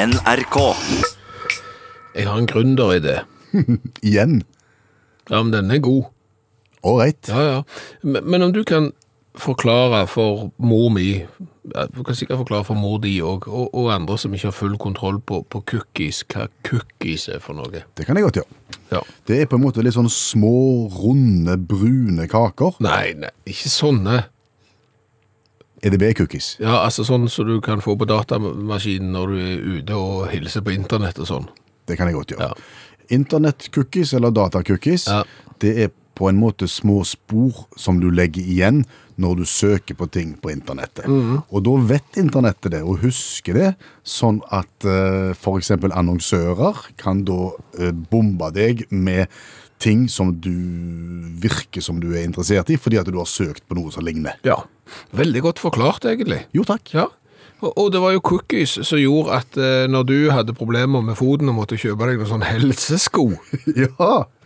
NRK. Jeg har en gründeridé. Igjen. Ja, men den er god. Ålreit. Ja, ja. Men, men om du kan forklare for mor mi, du kan sikkert forklare for mor di og, og, og andre som ikke har full kontroll på, på cookies, hva cookies er for noe. Det kan jeg godt gjøre. Ja. Det er på en måte litt sånn små, runde, brune kaker. Nei, nei, ikke sånne. EDB-cookies. Ja, altså sånn som du kan få på datamaskinen når du er ute og hilser på internett og sånn. Det kan jeg godt gjøre. Ja. Internett-cookies eller data-cookies, Ja. det er på en måte små spor som du legger igjen når du søker på ting på internettet. Mhm. Og da vet internettet det, og husker det, sånn at uh, f.eks. annonsører kan da uh, bombe deg med ting som du virker som du er interessert i, fordi at du har søkt på noe som ligner. Ja. Veldig godt forklart, egentlig. Jo takk. Ja. Og, og det var jo cookies som gjorde at eh, når du hadde problemer med foten og måtte kjøpe deg noen sånn helsesko Ja.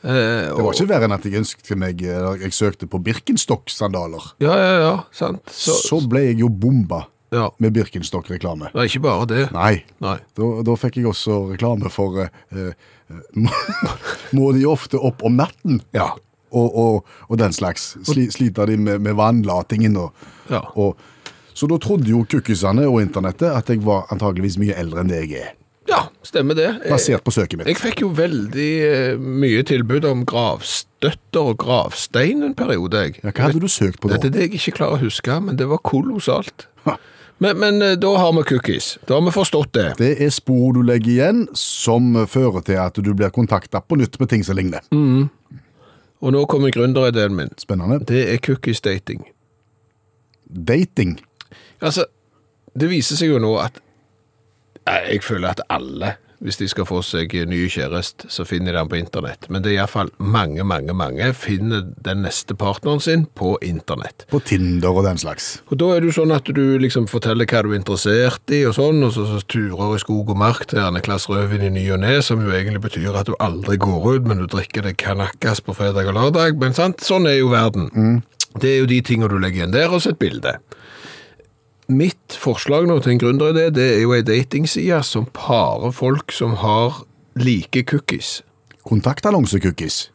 eh, Det var ikke verre enn at jeg ønsket meg eller Jeg søkte på Birkenstock-sandaler. Ja, ja, ja, sant. Så, Så ble jeg jo bomba ja. med Birkenstock-reklame. Det er ikke bare det. Nei. Nei. Da, da fikk jeg også reklame for eh, eh, Må de ofte opp om natten? Ja. Og, og, og den slags. Sli, sliter de med, med vannlatingen og, Ja. og Så da trodde jo kukkisene og internettet at jeg var antageligvis mye eldre enn det jeg er. ja, stemmer det. Basert på søket mitt. jeg fikk jo veldig eh, mye tilbud om gravstøtter og gravstein en periode, jeg. Ja, hva hadde du søkt på da? Dette er det jeg ikke klarer å huske, men det var kolossalt. Ha. Men, men eh, da har vi cookies. Da har vi forstått det. Det er spor du legger igjen som fører til at du blir kontakta på nytt med ting som ligner. Og nå kommer gründerideen min. Spennende. Det er cookies dating. Dating. Altså, det viser seg jo nå at Jeg føler at alle, hvis de skal få seg ny kjæreste, så finner de den på internett. Men det er iallfall mange, mange, mange finner den neste partneren sin på internett. På Tinder og den slags. Og da er det jo sånn at du liksom forteller hva du er interessert i og sånn, og så, så turer i skog og mark til Anne-Klass rødvin i ny og ne, som jo egentlig betyr at du aldri går ut, men du drikker det kanakas på fredag og lørdag. Men sant, sånn er jo verden. Det er jo de tingene du legger igjen der, og så et bilde. Mitt forslag nå til en gründeridé, det er jo ei datingside som parer folk som har like cookies. Kontaktannonse-cookies.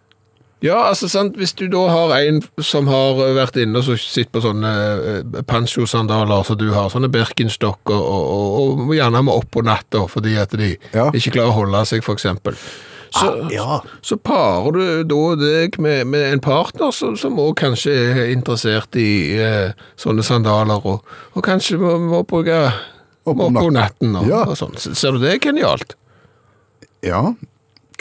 Ja, altså sant, hvis du da har en som har vært inne og sitter på sånne eh, pancho-sandaler som du har, sånne Birkenstock, og, og, og, og gjerne med opp på natta fordi at de Ja. ikke klarer å holde seg, eksempel. Så, Ah, ja. så parer du da deg med, med en partner som, som også kanskje er interessert i eh, sånne sandaler, og, og kanskje må, må bruke Opp om natten og, Ja. og sånn. Ser du det er genialt? Ja.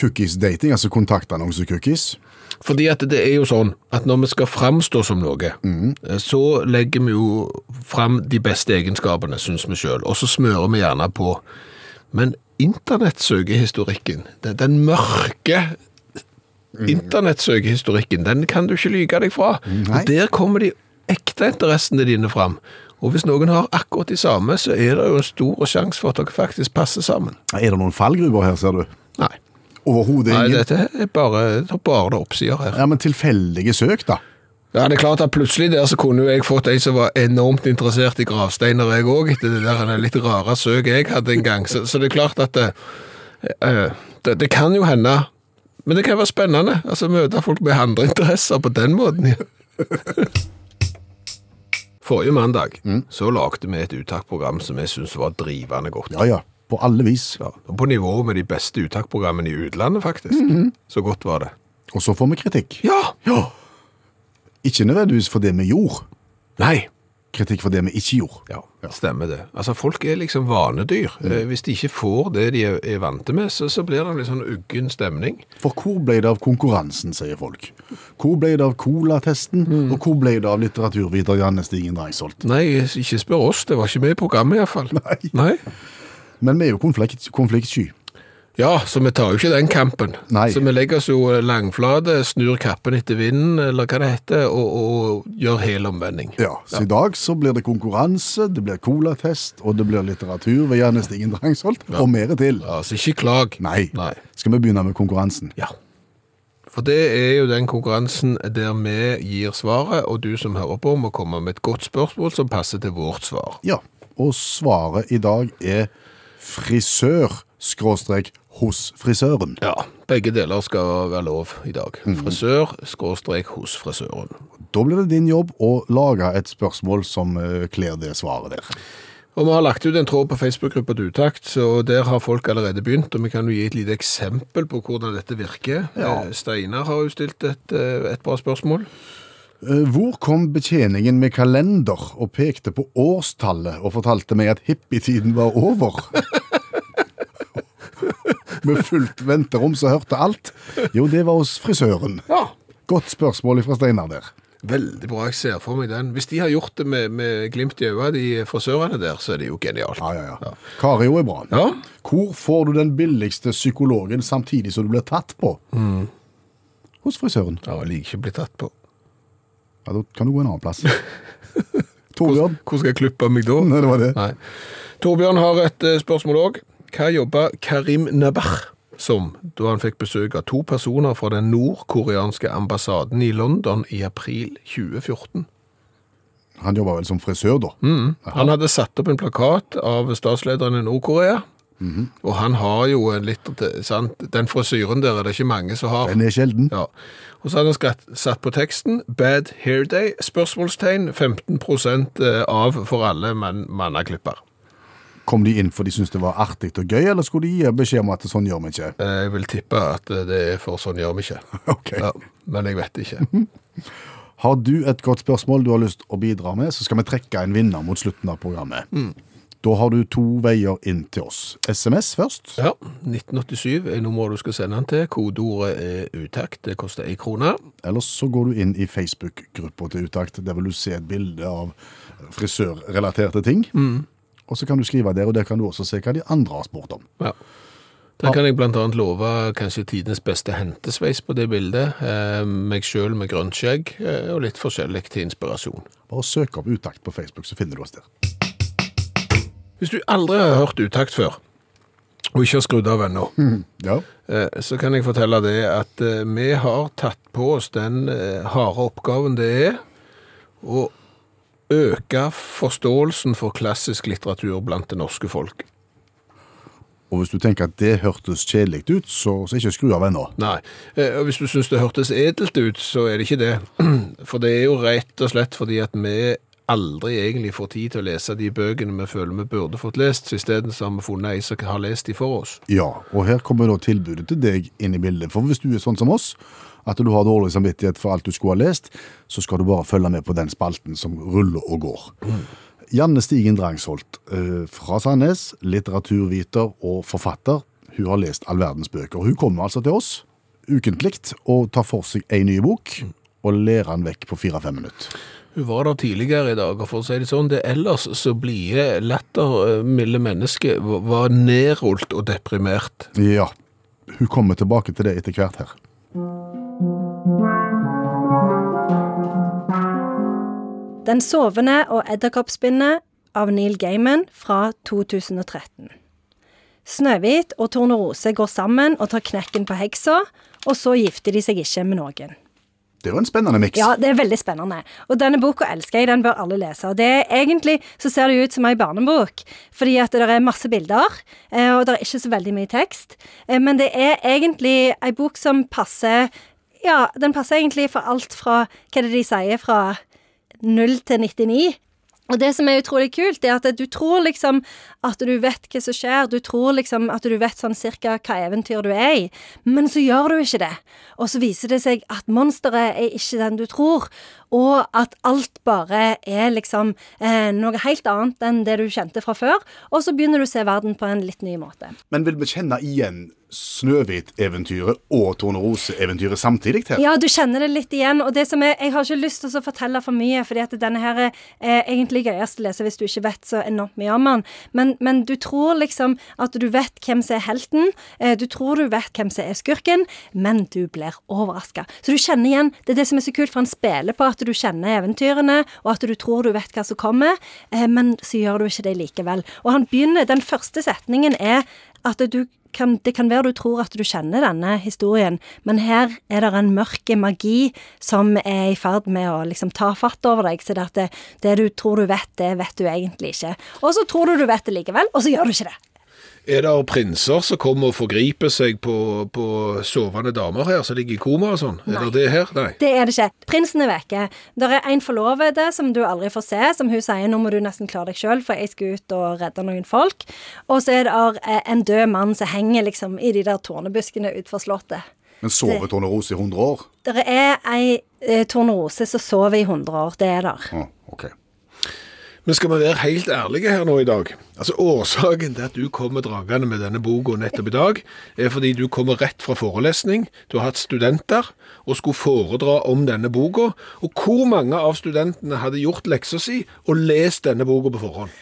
Cookies-dating, altså kontaktannonse-cookies. Fordi at det er jo sånn at når vi skal framstå som noe, mm. så legger vi jo fram de beste egenskapene, syns vi sjøl, og så smører vi gjerne på. Men internettsøkehistorikken, den, den mørke internettsøkehistorikken, den kan du ikke lyge deg fra. Nei. Og der kommer de ekte interessene dine fram. Og hvis noen har akkurat de samme, så er det jo en stor sjanse for at dere faktisk passer sammen. Er det noen fallgruver her, ser du? Nei. Overhodet Nei, dette er bare, det er bare oppsider her. Ja, men tilfeldige søk, da. Ja, det er klart at plutselig der så kunne jo jeg fått ei som var enormt interessert i gravsteiner, jeg òg, etter det der litt rare søket jeg hadde en gang. Så, så det er klart at det, eh, det, det kan jo hende Men det kan være spennende. altså Møte folk med andre interesser på den måten. Forrige mandag så lagde vi et uttaksprogram som jeg syns var drivende godt. Ja, ja. På alle vis. Ja, på nivå med de beste uttaksprogrammene i utlandet, faktisk. Så godt var det. Og så får vi kritikk. Ja! Ja. Ikke nødvendigvis for det vi gjorde. Nei. Kritikk for det vi ikke gjorde. Ja, stemmer det. Altså, folk er liksom vanedyr. Mm. Hvis de ikke får det de er, er vante med, så, så blir det en litt sånn uggen stemning. For hvor ble det av konkurransen, sier folk. Hvor ble det av colatesten, Mm. og hvor ble det av litteraturviter Janne Stigen Drangsholt? Nei, ikke spør oss, det var ikke med i programmet iallfall. Nei. Nei. Men vi er jo konflikt, konfliktsky. Ja, så vi tar jo ikke den kampen. Nei. Så vi legger oss jo langflate, snur kappen etter vinden, eller hva det heter, og, og gjør helomvending. Ja, så i dag så blir det konkurranse, det blir colatest, og det blir litteratur ved Janne Stigen Drangsholt, og mer til. Ja, Så ikke klag. Nei. Nei. Skal vi begynne med konkurransen? Ja. For det er jo den konkurransen der vi gir svaret, og du som hører på må komme med et godt spørsmål som passer til vårt svar. Ja, og svaret i dag er frisør skråstrek hos frisøren. Ja, begge deler skal være lov i dag. Frisør, skråstrek hos frisøren. Da blir det din jobb å lage et spørsmål som eh, kler det svaret der. Og vi har lagt ut en tråd på Facebook-gruppa til Utakt, så der har folk allerede begynt, og vi kan jo gi et lite eksempel på hvordan dette virker. Ja. Eh, Steinar har jo stilt et, eh, et bra spørsmål. Hvor kom betjeningen med kalender og pekte på årstallet og fortalte meg at hippietiden var over? Med fullt venterom så hørte alt. Jo, det var hos frisøren. Ja. Godt spørsmål fra Steinar der. Veldig bra, jeg ser for meg den. Hvis de har gjort det med, med glimt i øyet, de frisørene der, så er det jo genialt. Ja, ja, ja. Kario er bra. Ja. Hvor får du den billigste psykologen samtidig som du blir tatt på? Hos frisøren. Ja, jeg liker ikke å bli tatt på. Ja, Da kan du gå en annen plass. Torbjørn. Hvor skal jeg klippe meg da? Nei, det var det. Nei. Torbjørn har et eh, spørsmål òg. Hva jobba Karim Nabah som da han fikk besøk av to personer fra den nordkoreanske ambassaden i London i april 2014? Han jobber vel som frisør, da. Han hadde satt opp en plakat av statslederen i Nord-Korea. Og han har jo en litt sant? Den frisyren der er det ikke mange som har. Den er sjelden. Ja. Og så hadde han skatt, satt på teksten 'Bad hair day?' spørsmålstegn 15% av for alle man mannaklipper. Kom de inn for de syntes det var artig og gøy, eller skulle de gi beskjed om at sånn gjør vi ikke? Jeg vil tippe at det er for sånn gjør vi ikke. Ok. Ja, men jeg vet ikke. Har du et godt spørsmål du har lyst å bidra med, så skal vi trekke en vinner mot slutten av programmet. Da har du to veier inn til oss. SMS først. Ja, 1987 er nummeret du skal sende den til. Kodeordet er utakt. Det koster ei krone. Eller så går du inn i Facebook-gruppa til Utakt. Der vil du se et bilde av frisørrelaterte ting. Og så kan du skrive der, og der kan du også se hva de andre har spurt om. Ja. Der kan jeg annet love kanskje tidens beste hentesveis på det bildet. Eh, meg sjøl med grønt skjegg, eh, og litt forskjellig til inspirasjon. Bare søk opp Utakt på Facebook, så finner du oss der. Hvis du aldri har hørt utakt før, og ikke har skrudd av ennå, Ja. eh, så kan jeg fortelle det at eh, vi har tatt på oss den eh, harde oppgaven det er å øke forståelsen for klassisk litteratur blant det norske folk. Og hvis du tenker at det hørtes kjedelig ut, så, så ikke skru av ennå. Nei, eh, og hvis du syns det hørtes edelt ut, så er det ikke det. For det er jo rett og slett fordi at vi aldri egentlig får tid til å lese de bøkene vi føler vi burde fått lest, så isteden har vi funnet ei som har lest de for oss. Ja, og her kommer da tilbudet til deg inn i bildet. For hvis du er sånn som oss, at du har dårlig samvittighet for alt du skulle ha lest, så skal du bare følge med på den spalten som ruller og går. Janne Stigen Drangsholt eh, fra Sandnes, litteraturviter og forfatter. Hun har lest all verdens bøker. Hun kommer altså til oss ukentlig og tar for seg en ny bok og lærer den vekk på fire-fem minutter. Hun var der tidligere i dag, og for å si det sånn, det ellers så blide, lattermilde mennesket var nedrullet og deprimert. Ja, hun kommer tilbake til det etter hvert her. Den sovende og edderkoppspinnet av Neil Gaiman fra 2013. Snøhvit og Tornerose går sammen og tar knekken på heksa, og så gifter de seg ikke med noen. Det var en spennende miks. Ja, det er veldig spennende. Og denne boka elsker jeg, den bør alle lese. Og det er egentlig så ser det ut som ei barnebok, fordi at det er masse bilder, eh, og det er ikke så veldig mye tekst. Eh, Men det er egentlig ei bok som passer Ja, den passer egentlig for alt fra Hva er det de sier? Fra 0 til 99. Og det som er utrolig kult, er at du tror liksom at du vet hva som skjer, du tror liksom at du vet sånn cirka hva eventyr du er i, men så gjør du ikke det. Og så viser det seg at monsteret er ikke den du tror, og at alt bare er liksom eh, noe helt annet enn det du kjente fra før, og så begynner du å se verden på en litt ny måte. Men vil vi kjenne igjen Snøhvit-eventyret og Tornerose-eventyret samtidig her? Ja, du kjenner det litt igjen, og det som er, jeg har ikke lyst til å fortelle for mye, fordi at denne her er egentlig gøyest å lese hvis du ikke vet så enormt mye om den, men, men du tror liksom at du vet hvem som er helten, eh, du tror du vet hvem som er skurken, men du blir overraska. Så du kjenner igjen, det er det som er så kult, for han spiller på at du kjenner eventyrene, og at du tror du vet hva som kommer, eh, men så gjør du ikke det likevel. Og han begynner, den første setningen er at du kan, det kan være du tror at du kjenner denne historien, men her er det en mørk magi som er i ferd med å liksom ta fatt over deg, så at det, det du tror du vet, det vet du egentlig ikke. Og så tror du du vet det likevel, og så gjør du ikke det. Er det prinser som kommer og forgriper seg på, på sovende damer her, som ligger i koma og sånn? Er det det her? Nei. Det er det ikke. Prinsen er vekke. Det er en forlovede som du aldri får se, som hun sier nå må du nesten klare deg sjøl, for jeg skal ut og redde noen folk. Og så er det eh, en død mann som henger liksom i de der tornebuskene utenfor slottet. Men sover Tornerose i 100 år? Det er ei eh, tornerose som sover i 100 år. Det er der. Ah, ok. Men skal vi være helt ærlige her nå i dag? Altså Årsaken til at du kommer dragende med denne boka nettopp i dag, er fordi du kommer rett fra forelesning, du har hatt studenter og skulle foredra om denne boka. Og hvor mange av studentene hadde gjort leksa si og lest denne boka på forhånd?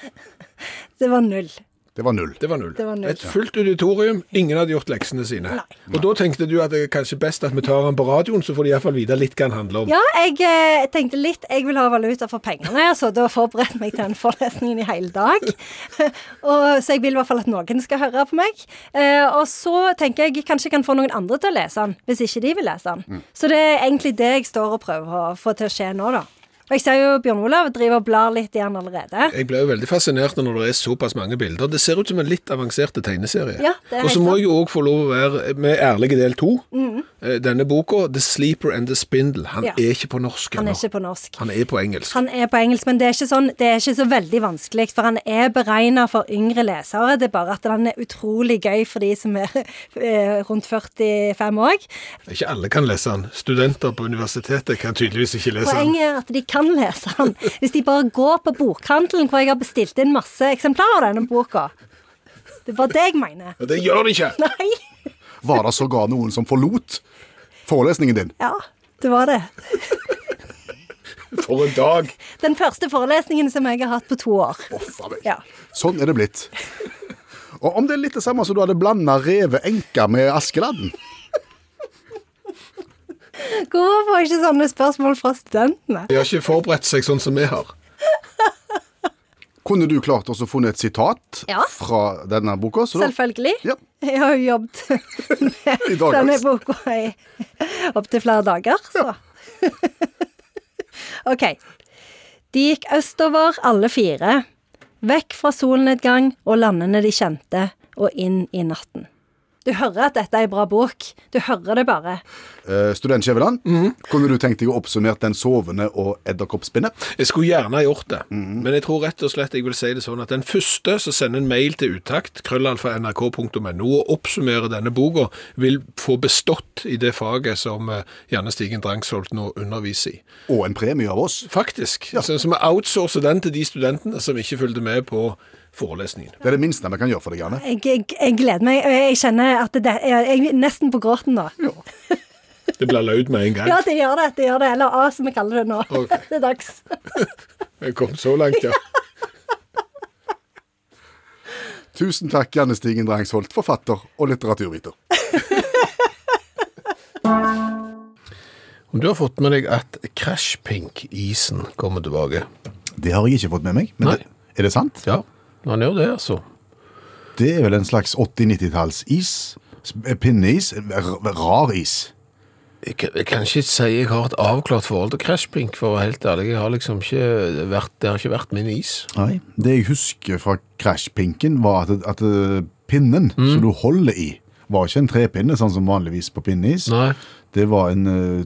Det var null. Det var null. Det var null. Det var null. Et fullt auditorium, ingen hadde gjort leksene sine. Og da tenkte du at det er kanskje best at vi tar den på radioen, så får de iallfall vite litt hva den handler om. Ja, jeg eh, tenkte litt Jeg vil ha valuta for pengene. så da forberedte jeg meg til den forelesningen i hele dag. og, så jeg vil i hvert fall at noen skal høre på meg. Eh, og så tenker jeg kanskje jeg kan få noen andre til å lese den, hvis ikke de vil lese den. Så det er egentlig det jeg står og prøver å få til å skje nå, da. Og jeg ser jo Bjørn Olav driver og blar litt i den allerede. Jeg ble jo veldig fascinert når det er såpass mange bilder. Det ser ut som en litt avanserte tegneserie. Ja, og så må jeg jo òg få lov å være med ærlige del to. Mm. Denne boka, 'The Sleeper and the Spindle', han Ja. er ikke på norsk Han er ikke på norsk. Han er på engelsk. Han er på engelsk, men det er ikke, sånn, det er ikke så veldig vanskelig, for han er beregna for yngre lesere. Det er bare at han er utrolig gøy for de som er eh, rundt 45 òg. Ikke alle kan lese han. Studenter på universitetet kan tydeligvis ikke lese han. Poenget er at de kan lese han. Hvis de bare går på bokhandelen, hvor jeg har bestilt inn masse eksemplarer av denne boka. Det er bare det jeg mener. Ja, det gjør de ikke! Nei. Var det sågar noen som forlot forelesningen din? Ja, det var det. For en dag! Den første forelesningen som jeg har hatt på to år. Oh. Ja. Sånn er det blitt. Og om det er litt det samme som du hadde blanda revet enka med Askeladden? Hvorfor får jeg ikke sånne spørsmål fra studentene? De har ikke forberedt seg sånn som vi har. Kunne du klart også funnet et sitat Ja. fra denne boka? Så da, Selvfølgelig. Ja. Jeg har jo jobbet med denne boka i opptil flere dager, så OK. De gikk østover, alle fire. Vekk fra solnedgang og landene de kjente, og inn i natten. Du hører at dette er ei bra bok. Du hører det bare. Uh, student Skjæveland, mm. kunne du tenkt deg å oppsummere den sovende og edderkoppspinnet? Jeg skulle gjerne gjort det, men jeg tror rett og slett jeg vil si det sånn at den første som sender en mail til utakt, krøllalfa.nrk.no, og oppsummerer denne boka, vil få bestått i det faget som eh, Janne Stigen Drangsholt nå underviser i. Og en premie av oss. Faktisk. Så, så vi outsourcer den til de studentene som ikke fulgte med på forelesningen. Det er det minste vi kan gjøre for deg, Anne. Jeg, jeg, jeg gleder meg. Jeg kjenner at det, jeg, jeg er nesten på gråten nå. Det blir løyd med en gang. Ja, det gjør det. det gjør det. Eller A, som vi kaller det nå. Okay. Det er dags. Jeg kom så langt, ja. Tusen takk, Janne Stigen Drangsholt, forfatter og litteraturviter. Om du har fått med deg at Crash Pink-isen kommer tilbake? Det har jeg ikke fått med meg, men Nei. det, er det sant? Ja, han gjør det, altså. Det er vel en slags 80-90-talls-is. Pinneis. r- Rar is. Jeg kan, jeg kan ikke si jeg har et avklart forhold til Crash for å være helt ærlig. Jeg har liksom ikke vært, det har ikke vært min is. Nei. Det jeg husker fra Crash-pinken, var at, at pinnen pinnen som du holder i, var ikke en trepinne, sånn som vanligvis på pinneis. Nei. Det var en uh,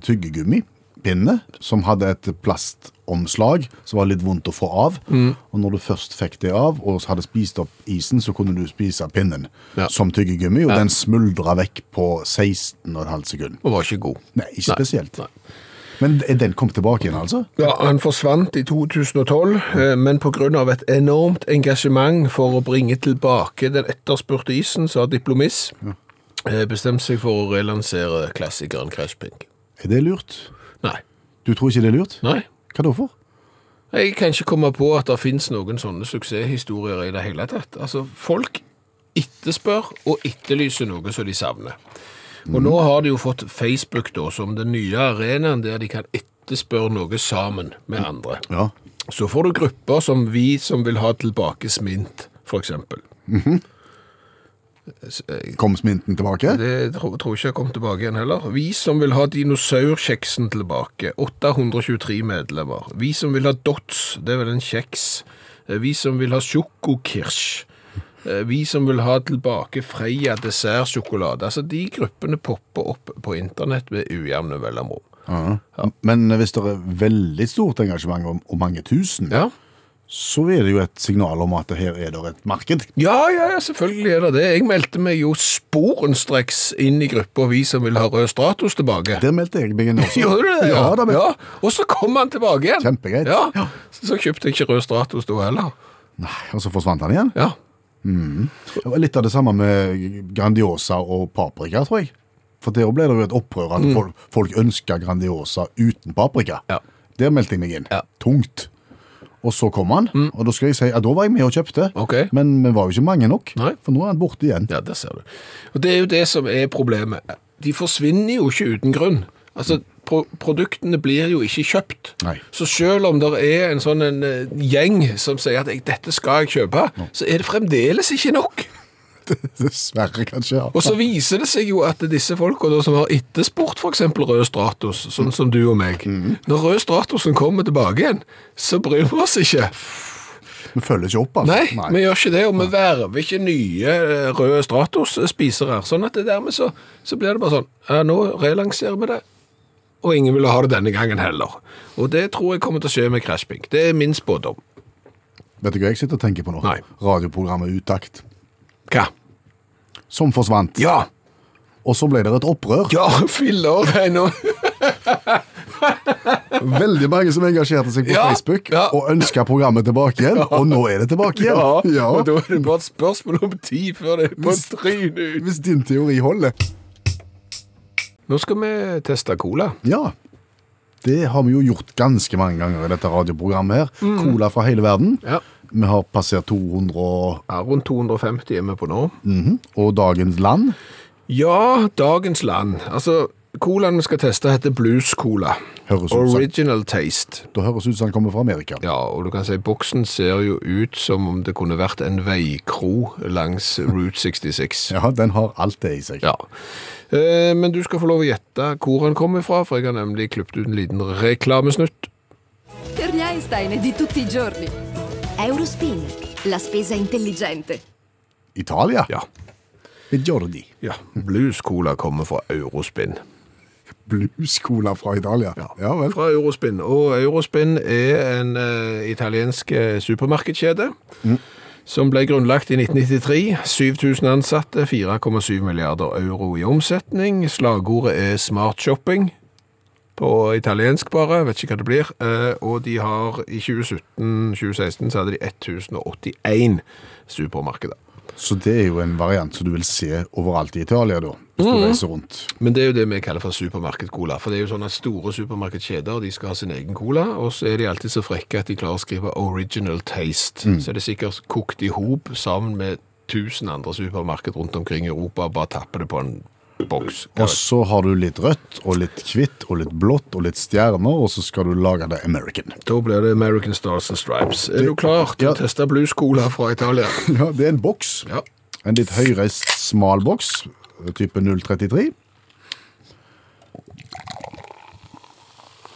tyggegummipinne som hadde et plastomslag som var litt vondt å få av. Og når du først fikk det av, og hadde spist opp isen, så kunne du spise pinnen Ja. som tyggegummi, og Ja. den smuldra vekk på 16,5 sekunder. Og var ikke god. Nei, ikke spesielt. Nei. Men er den kom tilbake igjen, altså? Ja, Han forsvant i 2012, eh, men pga. et enormt engasjement for å bringe tilbake den etterspurte isen, så har Diplomis eh, bestemt seg for å relansere klassikeren Crash Pink. Er det lurt? Du tror ikke det er lurt? Nei. Hva da for? Jeg kan ikke komme på at det finnes noen sånne suksesshistorier i det hele tatt. Altså, folk etterspør og etterlyser noe som de savner. Og nå har de jo fått Facebook da, som den nye arenaen der de kan etterspørre noe sammen med andre. Ja. Så får du grupper som vi som vil ha tilbake smint, for eksempel. S- eh, Kom smynten tilbake? Det tror, tror ikke jeg kom tilbake igjen heller. Vi som vil ha dinosaurkjeksen tilbake. 823 medlemmer. Vi som vil ha Dots, det er vel en kjeks. Eh, Vi som vil ha sjokokirsj. Eh, Vi som vil ha tilbake Freia dessertsjokolade. Altså, de gruppene popper opp på internett med ujevne mellomrom. Men hvis det er veldig stort engasjement og mange tusen, Ja. Så er det jo et signal om at her er det et marked. Ja, ja, ja, selvfølgelig er det det. Jeg meldte meg jo sporenstreks inn i gruppa Vi som vil ha rød Stratos tilbake. Der meldte jeg meg inn også. Gjorde du det? Ja, da, men, ja. Og så kom han tilbake igjen. Kjempegreit. Ja. Så, kjøpte jeg ikke rød Stratos da heller. Nei, og så forsvant han igjen. Ja. Det var Litt av det samme med Grandiosa og paprika, tror jeg. For der ble det jo et opprør at folk, folk ønska Grandiosa uten paprika. Mm. Ja. Der meldte jeg meg inn. Ja. Mm. Tungt. Og så kom han, og da skal jeg si at da var jeg med og kjøpte. Okay. Men vi var jo ikke mange nok, Nei. for nå er han borte igjen. Ja, Det ser du. Og det er jo det som er problemet. De forsvinner jo ikke uten grunn. Altså, pro produktene blir jo ikke kjøpt. Nei. Så selv om det er en sånn en eh, gjeng som sier at dette skal jeg kjøpe, så er det fremdeles ikke nok. Dessverre, kanskje. ja. Og så viser det seg jo at disse folka som har etterspurt f.eks. rød Stratos, sånn som du og meg Når rød Stratosen kommer tilbake igjen, så bryr vi oss ikke. Vi følger ikke opp, altså. Nei, vi gjør ikke det, og vi verver ikke nye eh, røde Stratos-spisere. Sånn at det dermed så, så blir det bare sånn ja, Nå relanserer vi det, og ingen vil ha det denne gangen heller. Og det tror jeg kommer til å skje med Crashpink. Det er min spådom. Vet du hva jeg sitter og tenker på nå? Nei. Radioprogrammet Utakt. Hva? Som forsvant. Ja! Og så ble det et opprør. Ja, filler! Nå. Veldig mange som engasjerte seg på Ja, Facebook ja. og ønska programmet tilbake igjen. Og nå er det tilbake igjen. Ja, og da er det bare et spørsmål om tid før det er på trynet ut. Hvis din teori holder. Nå skal vi teste cola. Ja. Det har vi jo gjort ganske mange ganger i dette radioprogrammet her. Cola fra hele verden. Ja. Vi har passert 200 og, Ja, rundt 250 er vi på nå. og dagens land. Ja, dagens land. Altså, colaen vi skal teste heter Blues Cola. Høres ut som, Original taste. da høres ut som den kommer fra Amerika. Ja, og du kan si boksen ser jo ut som om det kunne vært en veikro langs Route 66. Ja, den har alt det i seg. Ja. Eh, men du skal få lov å gjette hvor den kommer fra, for jeg har nemlig klippet ut en liten reklamesnutt. Per gli di tutti i giorni. Eurospin, la spesa intelligente. Italia? Ja. Med Jordi. ja. Blues Cola kommer fra Eurospin. Blues-cola fra Italia. Ja, vel. Fra Eurospin. Og Eurospin er en uh, italiensk supermarkedskjede. supermarkedskjede som ble grunnlagt i 1993. 7000 ansatte, 4,7 milliarder euro i omsetning. Slagordet er smart shopping. På italiensk bare, vet ikke hva det blir. Eh, og de har i 2017-2016 så hadde de 1081 supermarkeder. Så det er jo en variant som du vil se overalt i Italia, da. Hvis du reiser rundt. Men det er jo det vi kaller for supermarkedcola. For det er jo sånn at store supermarkedskjeder de skal ha sin egen cola, og så er de alltid så frekke at de klarer å skrive 'original taste'. Så er det sikkert kokt i hop sammen med tusen andre supermarked rundt omkring i Europa, og bare tapper det på en boks. Og så har du litt rødt og litt hvitt og litt blått og litt stjerner, og så skal du lage det American. Da blir det American Stars and Stripes. Er du klar til Ja. å teste blues cola fra Italia? Ja, det er en boks. Ja. En litt høyreist, smal boks, type 033.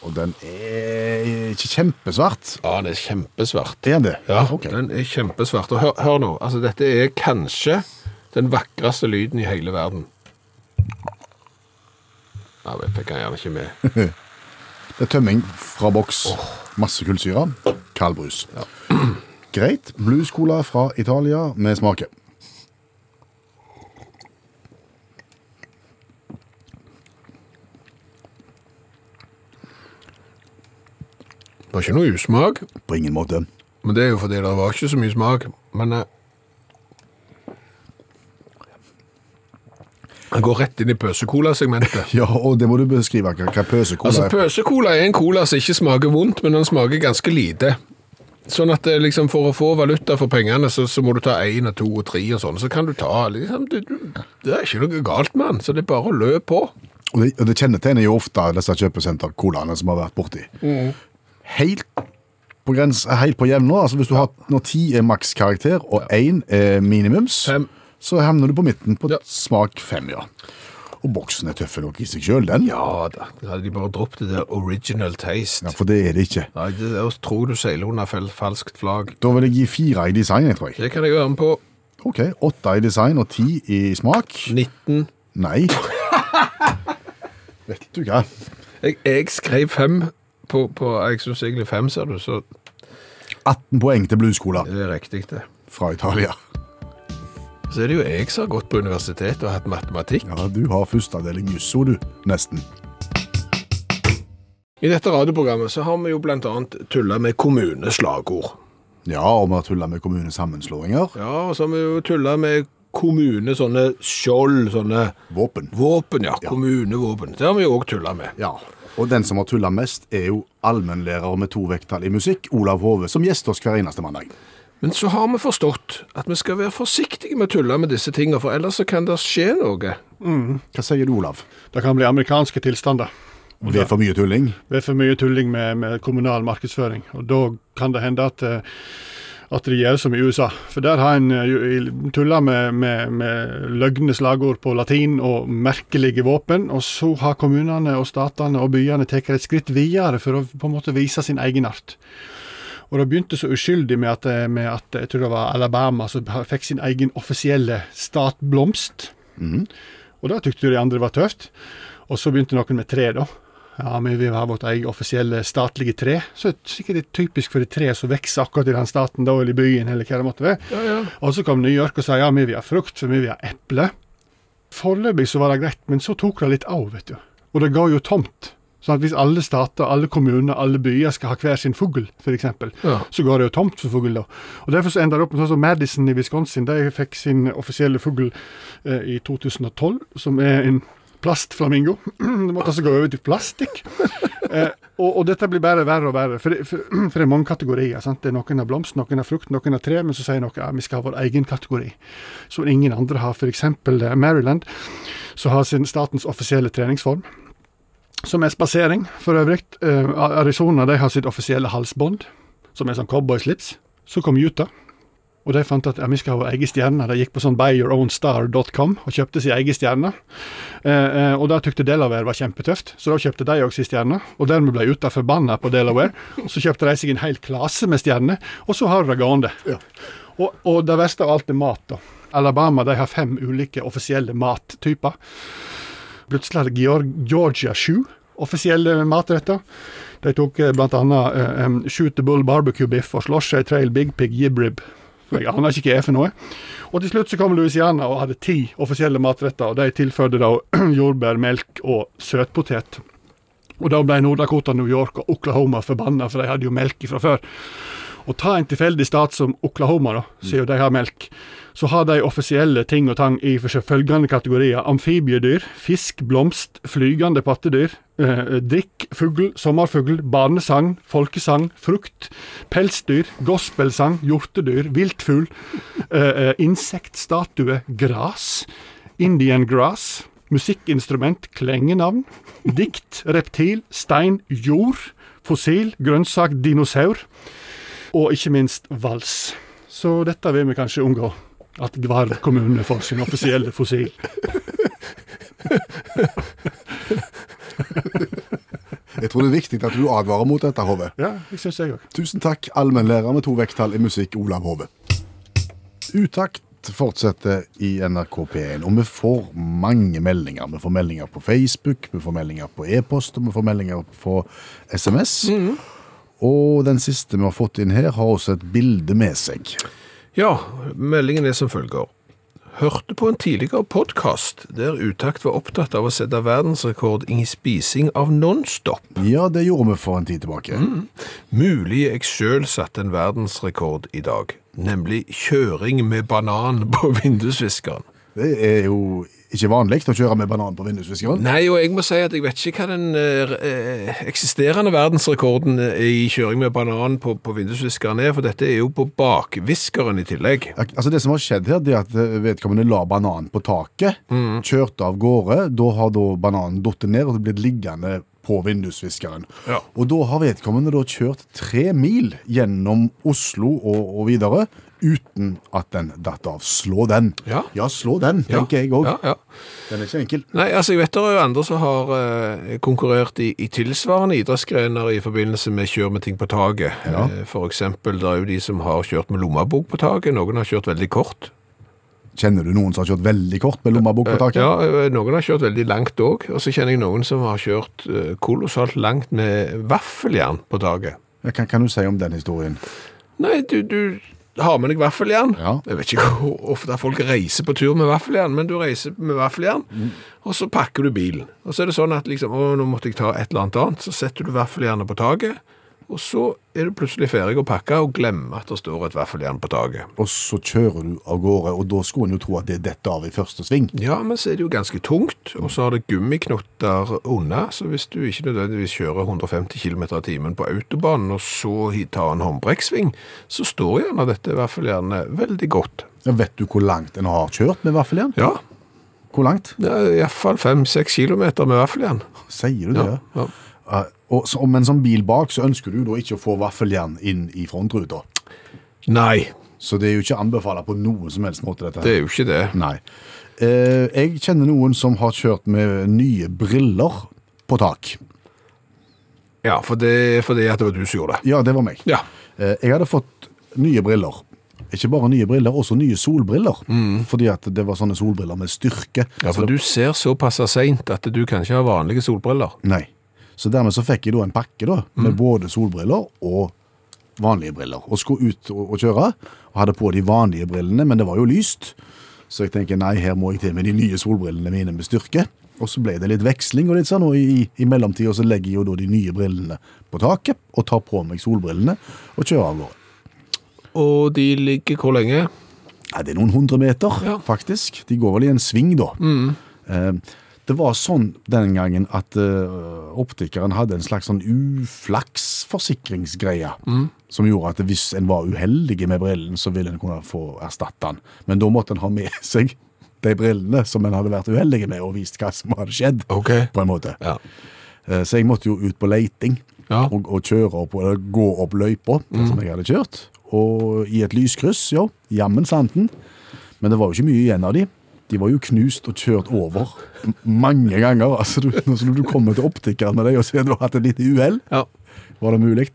Og den er ikke kjempesvart. Ja, den er kjempesvart. Er den det? Ja, okay. den er kjempesvart. Og hør, hør nå, altså dette er kanskje den vakreste lyden i hele verden. Ja, det fikk han gjerne ikke med. Det er tømming fra boks. Masse kullsyre. Kald brus. Greit. Blues-cola fra Italia med smake. Det var ikke noe usmak, På ingen måte. men det er jo fordi det var ikke så mye smak. Men eh, den går rett inn i pøsecola-segmentet. Ja, og det må du beskrive hva, hva pøsecola Altså, er. pøsecola er en cola som ikke smaker vondt, men den smaker ganske lite. Sånn at liksom, for å få valuta for pengene, så, så må du ta én og to og tre og sånn. Så kan du ta liksom, det, det er ikke noe galt med den, så det er bare å løpe på. Og det, og det kjennetegner jo ofte disse kjøpesenter-colaene som har vært borti. Helt på grens, helt på jevn nå. Altså hvis du har, når ti er makskarakter og én er minimums, Fem. Så havner du på midten på Ja. smak fem, ja. Og boksen er tøff nok i seg sjøl, den. Ja da, hadde de bare droppet det der original taste. Ja, For det er det ikke. Nei, det er å tro du seiler under fel- falskt flagg. Da vil jeg gi fire i design, jeg tror jeg. Det kan jeg være med på. Ok, åtte i design og ti i smak. 19. Nei. Vet du hva? Jeg, jeg skrev fem på, på Jeg syns egentlig fem, ser du, så 18 poeng til blueskoler det er riktig, det. fra Italia. Så er det jo jeg som har gått på universitet og hatt matematikk. Ja, du har førsteavdeling jusso, du. Nesten. I dette radioprogrammet så har vi jo annet tulla med kommuneslagord. Ja, og vi har tulla med kommunesammenslåinger. Ja, og så har vi jo tulla med kommune, sånne skjold, sånne Våpen. våpen, ja. Ja. Kommunevåpen. Det har vi jo òg tulla med. Ja. Og den som har tulla mest, er jo allmennlærer med to vekttall i musikk, Olav Hove, som gjester oss hver eneste mandag. Men så har vi forstått at vi skal være forsiktige med å tulle med disse tingene, for ellers så kan det skje noe. Hva sier du, Olav? Det kan bli amerikanske tilstander. Ved for mye tulling? Ved for mye tulling med, med kommunal markedsføring. Og da kan det hende at, eh, at det gjør som i USA. For der har en eh, tulla med, med, med løgne slagord på latin og merkelige våpen. Og så har kommunene og statene og byene tatt et skritt videre for å på en måte vise sin egenart. Og det begynte så uskyldig med at, eh, med at jeg tror det var Alabama som fikk sin egen offisielle statblomst. Mm. Og da tykte de andre var tøft. Og så begynte noen med tre, da. Ja, vi vil ha vårt eget offisielle statlige tre. Så det er sikkert det er typisk for de tre som vokser akkurat i den staten, da, eller i byen, eller hva det måtte være. Og så kom New York og sa ja, vi vil ha frukt, for vi vil ha eple. Foreløpig så var det greit, men så tok det litt av, vet du. Og det ga jo tomt. Sånn at hvis alle stater, alle kommuner, alle byer skal ha hver sin fugl, f.eks., Ja. så går det jo tomt for fugl da. Og Derfor så ender det opp med sånn som Madison i Wisconsin. De fikk sin offisielle fugl eh, i 2012, som er en plastflamingo. Det måtte altså gå over til plastikk. Eh, og, og dette blir bare verre og verre, for det, for, for det er mange kategorier. sant? Det er Noen har blomst, noen har frukt, noen har tre, men så sier noen ja, vi skal ha vår egen kategori, som ingen andre har. F.eks. Maryland, som har sin statens offisielle treningsform som er spasering, for øvrig. Eh, Arizona de har sitt offisielle halsbånd, som er sånn cowboyslips. Så kom Utah, og de fant at ja, vi skal ha vår egen stjerne. De gikk på sånn buyyourownstar.com og kjøpte sin egen stjerne. Eh, eh, og da tykte Delaware var kjempetøft, så da kjøpte de òg sin stjerne. Og dermed ble Utah forbanna på Delaware, så kjøpte de seg en hel klase med stjerner, og så har de det gående. Og, og det verste av alt er mat, da. Alabama de har fem ulike offisielle mattyper. Plutselig hadde Georg- Georgia sju offisielle matretter. De tok bl.a. blant annet eh, Shoot the Bull barbecue biff og Sloshy Trail Big Pig jibrib. Jeg aner ikke hva det er for noe. Og til slutt så kom Louisiana og hadde ti offisielle matretter, og de tilførte da jordbær, melk og søtpotet. Og da ble Nord-Dakota, New York og Oklahoma forbanna, for de hadde jo melk fra før. Og ta en tilfeldig stat som Oklahoma, da, siden de har melk, så har de offisielle ting og tang i følgende kategorier. Amfibiedyr, fisk, blomst, flygende pattedyr, eh, drikk, fugl, sommerfugl, barnesang, folkesang, frukt, pelsdyr, gospelsang, hjortedyr, viltfugl, eh, eh, insektstatue, gras, Indian grass, musikkinstrument, klengenavn, dikt, reptil, stein, jord, fossil, grønnsak, dinosaur, og ikke minst vals. Så dette vil vi kanskje unngå. At hver kommune får sin offisielle fossil. Jeg tror det er viktig at du advarer mot dette, Hove. Ja, det synes jeg også. Tusen takk, allmennlærer med to vekttall i musikk, Olav Hove. Utakt fortsetter i NRK P1, og vi får mange meldinger. Vi får meldinger på Facebook, vi får meldinger på e-post, og vi får meldinger på SMS. Og den siste vi har fått inn her, har også et bilde med seg. Ja, meldingen er som følger. Hørte på en tidligere podkast der Utakt var opptatt av å sette verdensrekord i spising av Nonstop. Ja, det gjorde vi for en tid tilbake. Mulig jeg sjøl satte en verdensrekord i dag, nemlig kjøring med banan på vindusviskeren. Det er jo ikke vanlig å kjøre med banan på vindusviskeren. Nei, og jeg må si at jeg vet ikke hva den eh, eh, eksisterende verdensrekorden eh, i kjøring med banan på, på vindusviskeren er, for dette er jo på bakviskeren i tillegg. Altså Det som har skjedd her, det er at eh, vedkommende la bananen på taket, kjørte av gårde. Da har da bananen datt ned og blitt liggende på vindusviskeren. Ja. Og da har vedkommende da kjørt tre mil gjennom Oslo og, og videre uten at den datt av. Slå den. Ja. slå den, tenker jeg òg. Ja, ja. Den er ikke enkel. Nei, altså jeg vet det er jo andre som har eh, konkurrert i, i tilsvarende idrettsgrener i forbindelse med kjør med ting på taket. Ja. Eh, eksempel, det er jo de som har kjørt med lommebok på taket, noen har kjørt veldig kort. Kjenner du noen som har kjørt veldig kort med lommebok på taket? Ja, noen har kjørt veldig langt òg. Og så kjenner jeg noen som har kjørt kolossalt langt med vaffeljern på taket. Hva kan, kan du si om den historien? Nei, du, du har med deg vaffeljern. Ja. Jeg vet ikke hvor ofte folk reiser på tur med vaffeljern, men du reiser med vaffeljern, og så pakker du bilen. Og så er det sånn at liksom, å, nå måtte jeg ta et eller annet annet, så setter du vaffeljernet på taket, og så er du plutselig ferdig å pakke og glemmer at det står et vaffeljern på taket. Og så kjører du av gårde, og da skulle en jo tro at det detter av i første sving. Ja, men så er det jo ganske tungt, og så har det gummiknotter unna, så hvis du ikke nødvendigvis kjører 150 km i timen på autobanen, og så tar en håndbrekksving, så står gjerne dette vaffeljernet veldig godt. Ja, vet du hvor langt en har kjørt med vaffeljern? Ja, Hvor langt? Ja, iallfall 5-6 km med vaffeljern. Sier du det? Ja, ja. Og, så, men som bil bak, så ønsker du da ikke å få vaffeljern inn i frontruta. Nei, Så det er jo ikke anbefalt på noen som helst måte, dette her. det er jo ikke det. Nei. Eh, jeg kjenner noen som har kjørt med nye briller på tak. Ja, for det, fordi at det var du som gjorde det. Ja, det var meg. Ja. Eh, jeg hadde fått nye briller. Ikke bare nye briller, også nye solbriller. Fordi at det var sånne solbriller med styrke. ja, for det- du ser såpass seint at du kan ikke ha vanlige solbriller. Nei. Så dermed så fikk jeg da en pakke da, med både solbriller og vanlige briller. Og skulle ut og, og kjøre, og hadde på de vanlige brillene, men det var jo lyst. Så jeg tenker, nei, her må jeg til med de nye solbrillene mine med styrke. Og så ble det litt veksling og litt sånn, og i, i mellomtida så legger jeg jo da de nye brillene på taket, og tar på meg solbrillene, og kjører av gårde. Og de ligger hvor lenge? Ja, det er noen hundre meter, Ja. faktisk. De går vel i en sving, da. Eh, det var sånn den gangen at uh, optikeren hadde en slags sånn uflaksforsikringsgreie, som gjorde at hvis en var uheldig med brillen, så ville en kunne få erstatte den. Men da måtte en ha med seg de brillene som en hadde vært uheldig med, og vist hva som hadde skjedd, Okay. på en måte. Ja. Uh, Så jeg måtte jo ut på leiting Ja. og, og kjøre opp, eller gå opp løypa som jeg hadde kjørt. Og i et lyskryss, ja, jammen santen. Men det var jo ikke mye igjen av de. De var jo knust og kjørt over mange ganger. Altså, du, når du kommer til optikeren med deg og ser du har hatt et lite uhell, ja. var det mulig?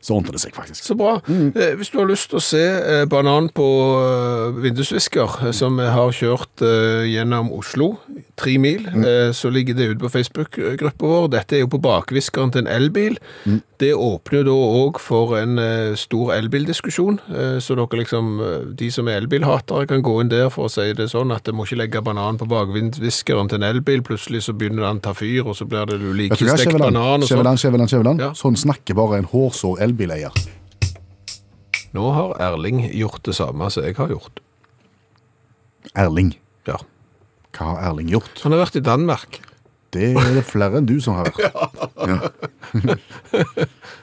Så ordner det seg faktisk. Så bra. Eh, Hvis du har lyst til å se eh, banan på eh, vindusvisker, som vi har kjørt gjennom Oslo, tre mil, eh, så ligger det ute på Facebook-gruppa vår. Dette er jo på bakviskeren til en elbil. Det åpner da òg for en stor elbildiskusjon, eh, så dere liksom, de som er elbilhatere kan gå inn der for å si det sånn at det må ikke legge banan på bakviskeren til en elbil. Plutselig så begynner den å ta fyr, og så blir det hva, stekt banan og sånn. Skjæveland, Skjæveland, Skjæveland. Ja. Sånn snakker bare en hårsår elbileier. Nå har Erling gjort det samme som jeg har gjort. Erling. Ja. Hva har Erling gjort? Han har vært i Danmark. Det er det flere enn du som har vært.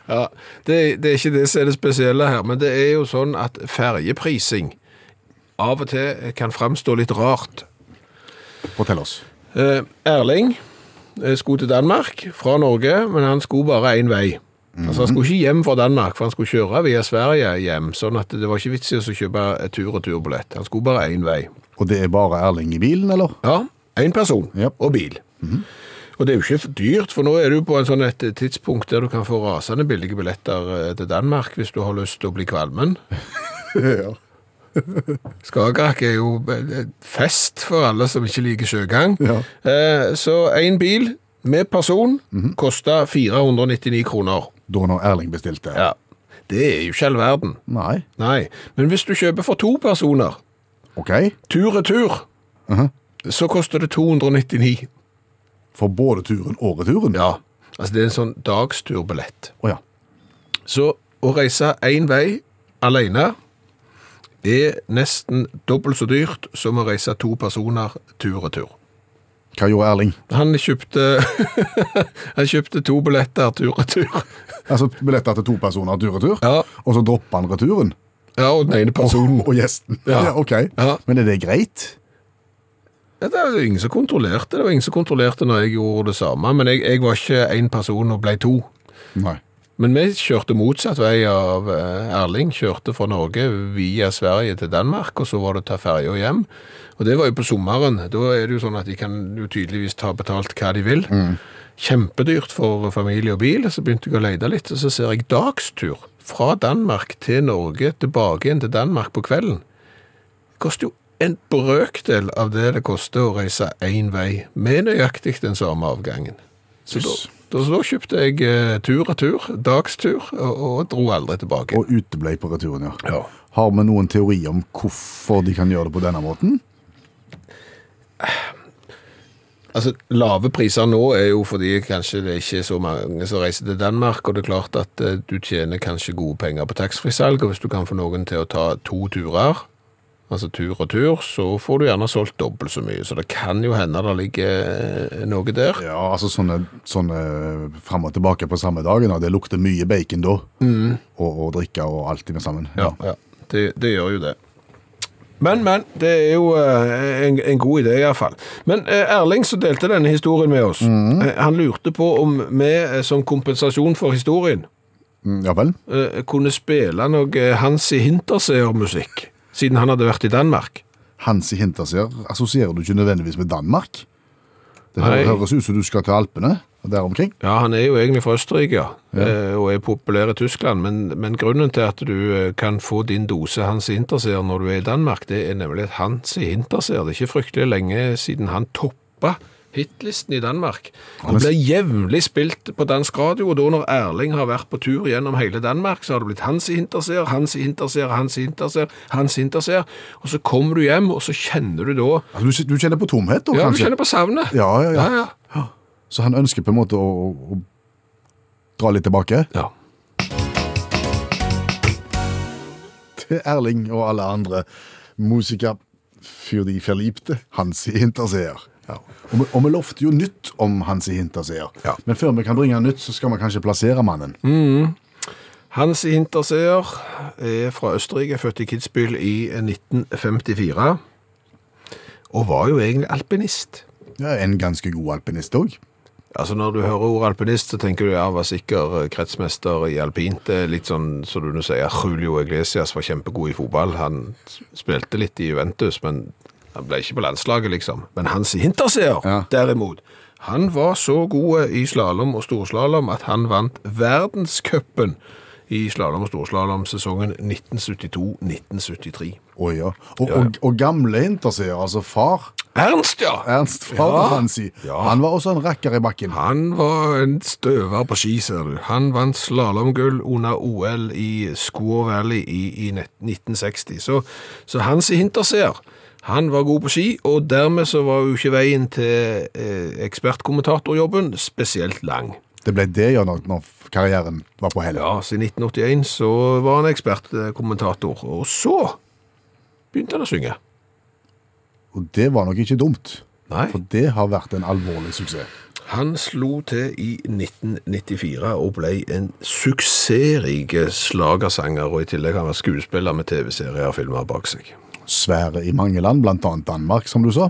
Ja, det, det er ikke det som er det spesielle her, men det er jo sånn at ferjeprising av og til kan framstå litt rart. Fortell oss. Eh, Erling eh, skulle til Danmark fra Norge, men han skulle bare én vei. Altså Han skulle ikke hjem fra Danmark, for han skulle kjøre via Sverige hjem. sånn at det var ikke vits i å kjøpe et tur-retur-billett. Han skulle bare én vei. Og det er bare Erling i bilen, eller? Ja, én person yep. og bil. Og det er jo ikke dyrt, for nå er du på en sånn et tidspunkt der du kan få rasende billige billetter eh, til Danmark hvis du har lyst til å bli kvalmen. Ja. Skagerrak er jo fest for alle som ikke liker sjøgang. Ja. Eh, Så én bil med person koster 499 kroner. Da når Erling bestilte. Ja. Det er jo ikke all verden. Nei. Nei. Men hvis du kjøper for to personer, Ok. tur-retur, Mhm. så koster det 299. For både turen og returen? Ja. Altså det er en sånn dagsturbillett. Å ja. Så å reise én vei alene er nesten dobbelt så dyrt som å reise to personer tur-retur. Hva gjorde Erling? Han kjøpte, han kjøpte to billetter tur-retur. Altså billetter til to personer tur-retur, Ja. og så droppa han returen? Ja, og den ene personen. Og gjesten? Ja. ok. Ja. Men er det greit? Ja, Det jo ingen som kontrollerte. Det var ingen som kontrollerte når jeg gjorde det samme. Men jeg, jeg var ikke én person og ble to. Nei. Men vi kjørte motsatt vei av eh, Erling. Kjørte fra Norge via Sverige til Danmark, og så var det å ta ferja hjem. Og det var jo på sommeren. Da er det jo sånn at de kan jo tydeligvis ta betalt hva de vil. Kjempedyrt for familie og bil. Så begynte jeg å lete litt, og så ser jeg dagstur fra Danmark til Norge, tilbake igjen til Danmark på kvelden. Det koster jo en brøkdel av det det koster å reise én vei, med nøyaktig den samme avgangen. Så da, da, så da kjøpte jeg eh, tur-retur, dagstur, og, og dro aldri tilbake. Og uteblei på returen, ja. Ja. Har vi noen teori om hvorfor de kan gjøre det på denne måten? Altså, Lave priser nå er jo fordi kanskje det ikke er så mange som reiser til Danmark, og det er klart at eh, du tjener kanskje gode penger på taxfree-salg, og hvis du kan få noen til å ta to turer, altså tur og tur, så får du gjerne solgt dobbelt så mye. Så det kan jo hende det ligger eh, noe der. Ja, altså sånne, sånne fram og tilbake på samme dagen, og det lukter mye bacon da. Og, og drikke og alt det med sammen. Ja, ja. Det, det gjør jo det. Men, men, det er jo eh, en, en god idé i hvert fall. Men eh, Erling som delte denne historien med oss, mm. han lurte på om vi eh, som kompensasjon for historien Mm, Ja vel? eh, kunne spille noe eh, Hansi Hinterseer-musikk, siden han hadde vært i Danmark. Hansi Hinterseer assosierer du ikke nødvendigvis med Danmark. Det Nei. høres ut som du skal til Alpene og der omkring. Ja, han er jo egentlig fra Østerrike, ja. eh, og er populær i Tyskland, men, men grunnen til at du eh, kan få din dose hans Interseer når du er i Danmark, det er nemlig at hans Interseer, det er ikke fryktelig lenge siden han toppa hitlisten i Danmark. Han ble jevnlig spilt på dansk radio, og da når Erling har vært på tur gjennom hele Danmark, så har det blitt Hansi Hinterseer, Hansi Hinterseer, Hansi Hinterseer, Hansi Hinterseer, og så kommer du hjem, og så kjenner du da Altså, du, kjenner på tomhet da, Ja, du kjenner på savnet. Ja, ja, ja. ja. ja. Så han ønsker på en måte å, å, dra litt tilbake ja. til Erling og alle andre musikere for de forlipte Hansi Hinterseer. Ja. Og, vi, og vi lovte jo nytt om Hansi Hinterseer. Ja. Men før vi kan bringe nytt, så skal vi kanskje plassere mannen. Hans Hinterseer er fra Østerrike, født i Kitzbühel i 1954, og var jo egentlig alpinist. Ja, en ganske god alpinist òg. Altså Når du hører ordet alpinist, så tenker du ja, var sikker eh, kretsmester i alpint. Det er litt sånn som du nå sier, Julio Iglesias var kjempegod i fotball. Han spilte litt i Juventus, men han ble ikke på landslaget, liksom. Men Hans Hinterseer, Ja. derimot, han var så god i slalåm og storslalåm at han vant verdenscupen i slalåm og storslalåm sesongen 1972-1973. Å ja. Og, Ja, og, og gamle Hinterseer, altså far, Ernst, ja! Ernst far Ja. Hansi, Ja. han var også en rakker i bakken. Han var en støver på ski, ser du. Han vant slalåmgull under OL i Squaw Valley i, i 1960. Så, så Hans Hinterseer, han var god på ski, og dermed så var jo ikke veien til eh, ekspertkommentatorjobben spesielt lang. Det ble det ja når, karrieren var på hell. Ja, i 1981 så var han ekspertkommentator, og så begynte han å synge. Og det var nok ikke dumt, Nei. for det har vært en alvorlig suksess. Han slo til i 1994 og ble en suksessrik slagersanger, og i tillegg har han vært skuespiller med TV-serier og filmer bak seg. Svære i mange land, annet Danmark, som du sa.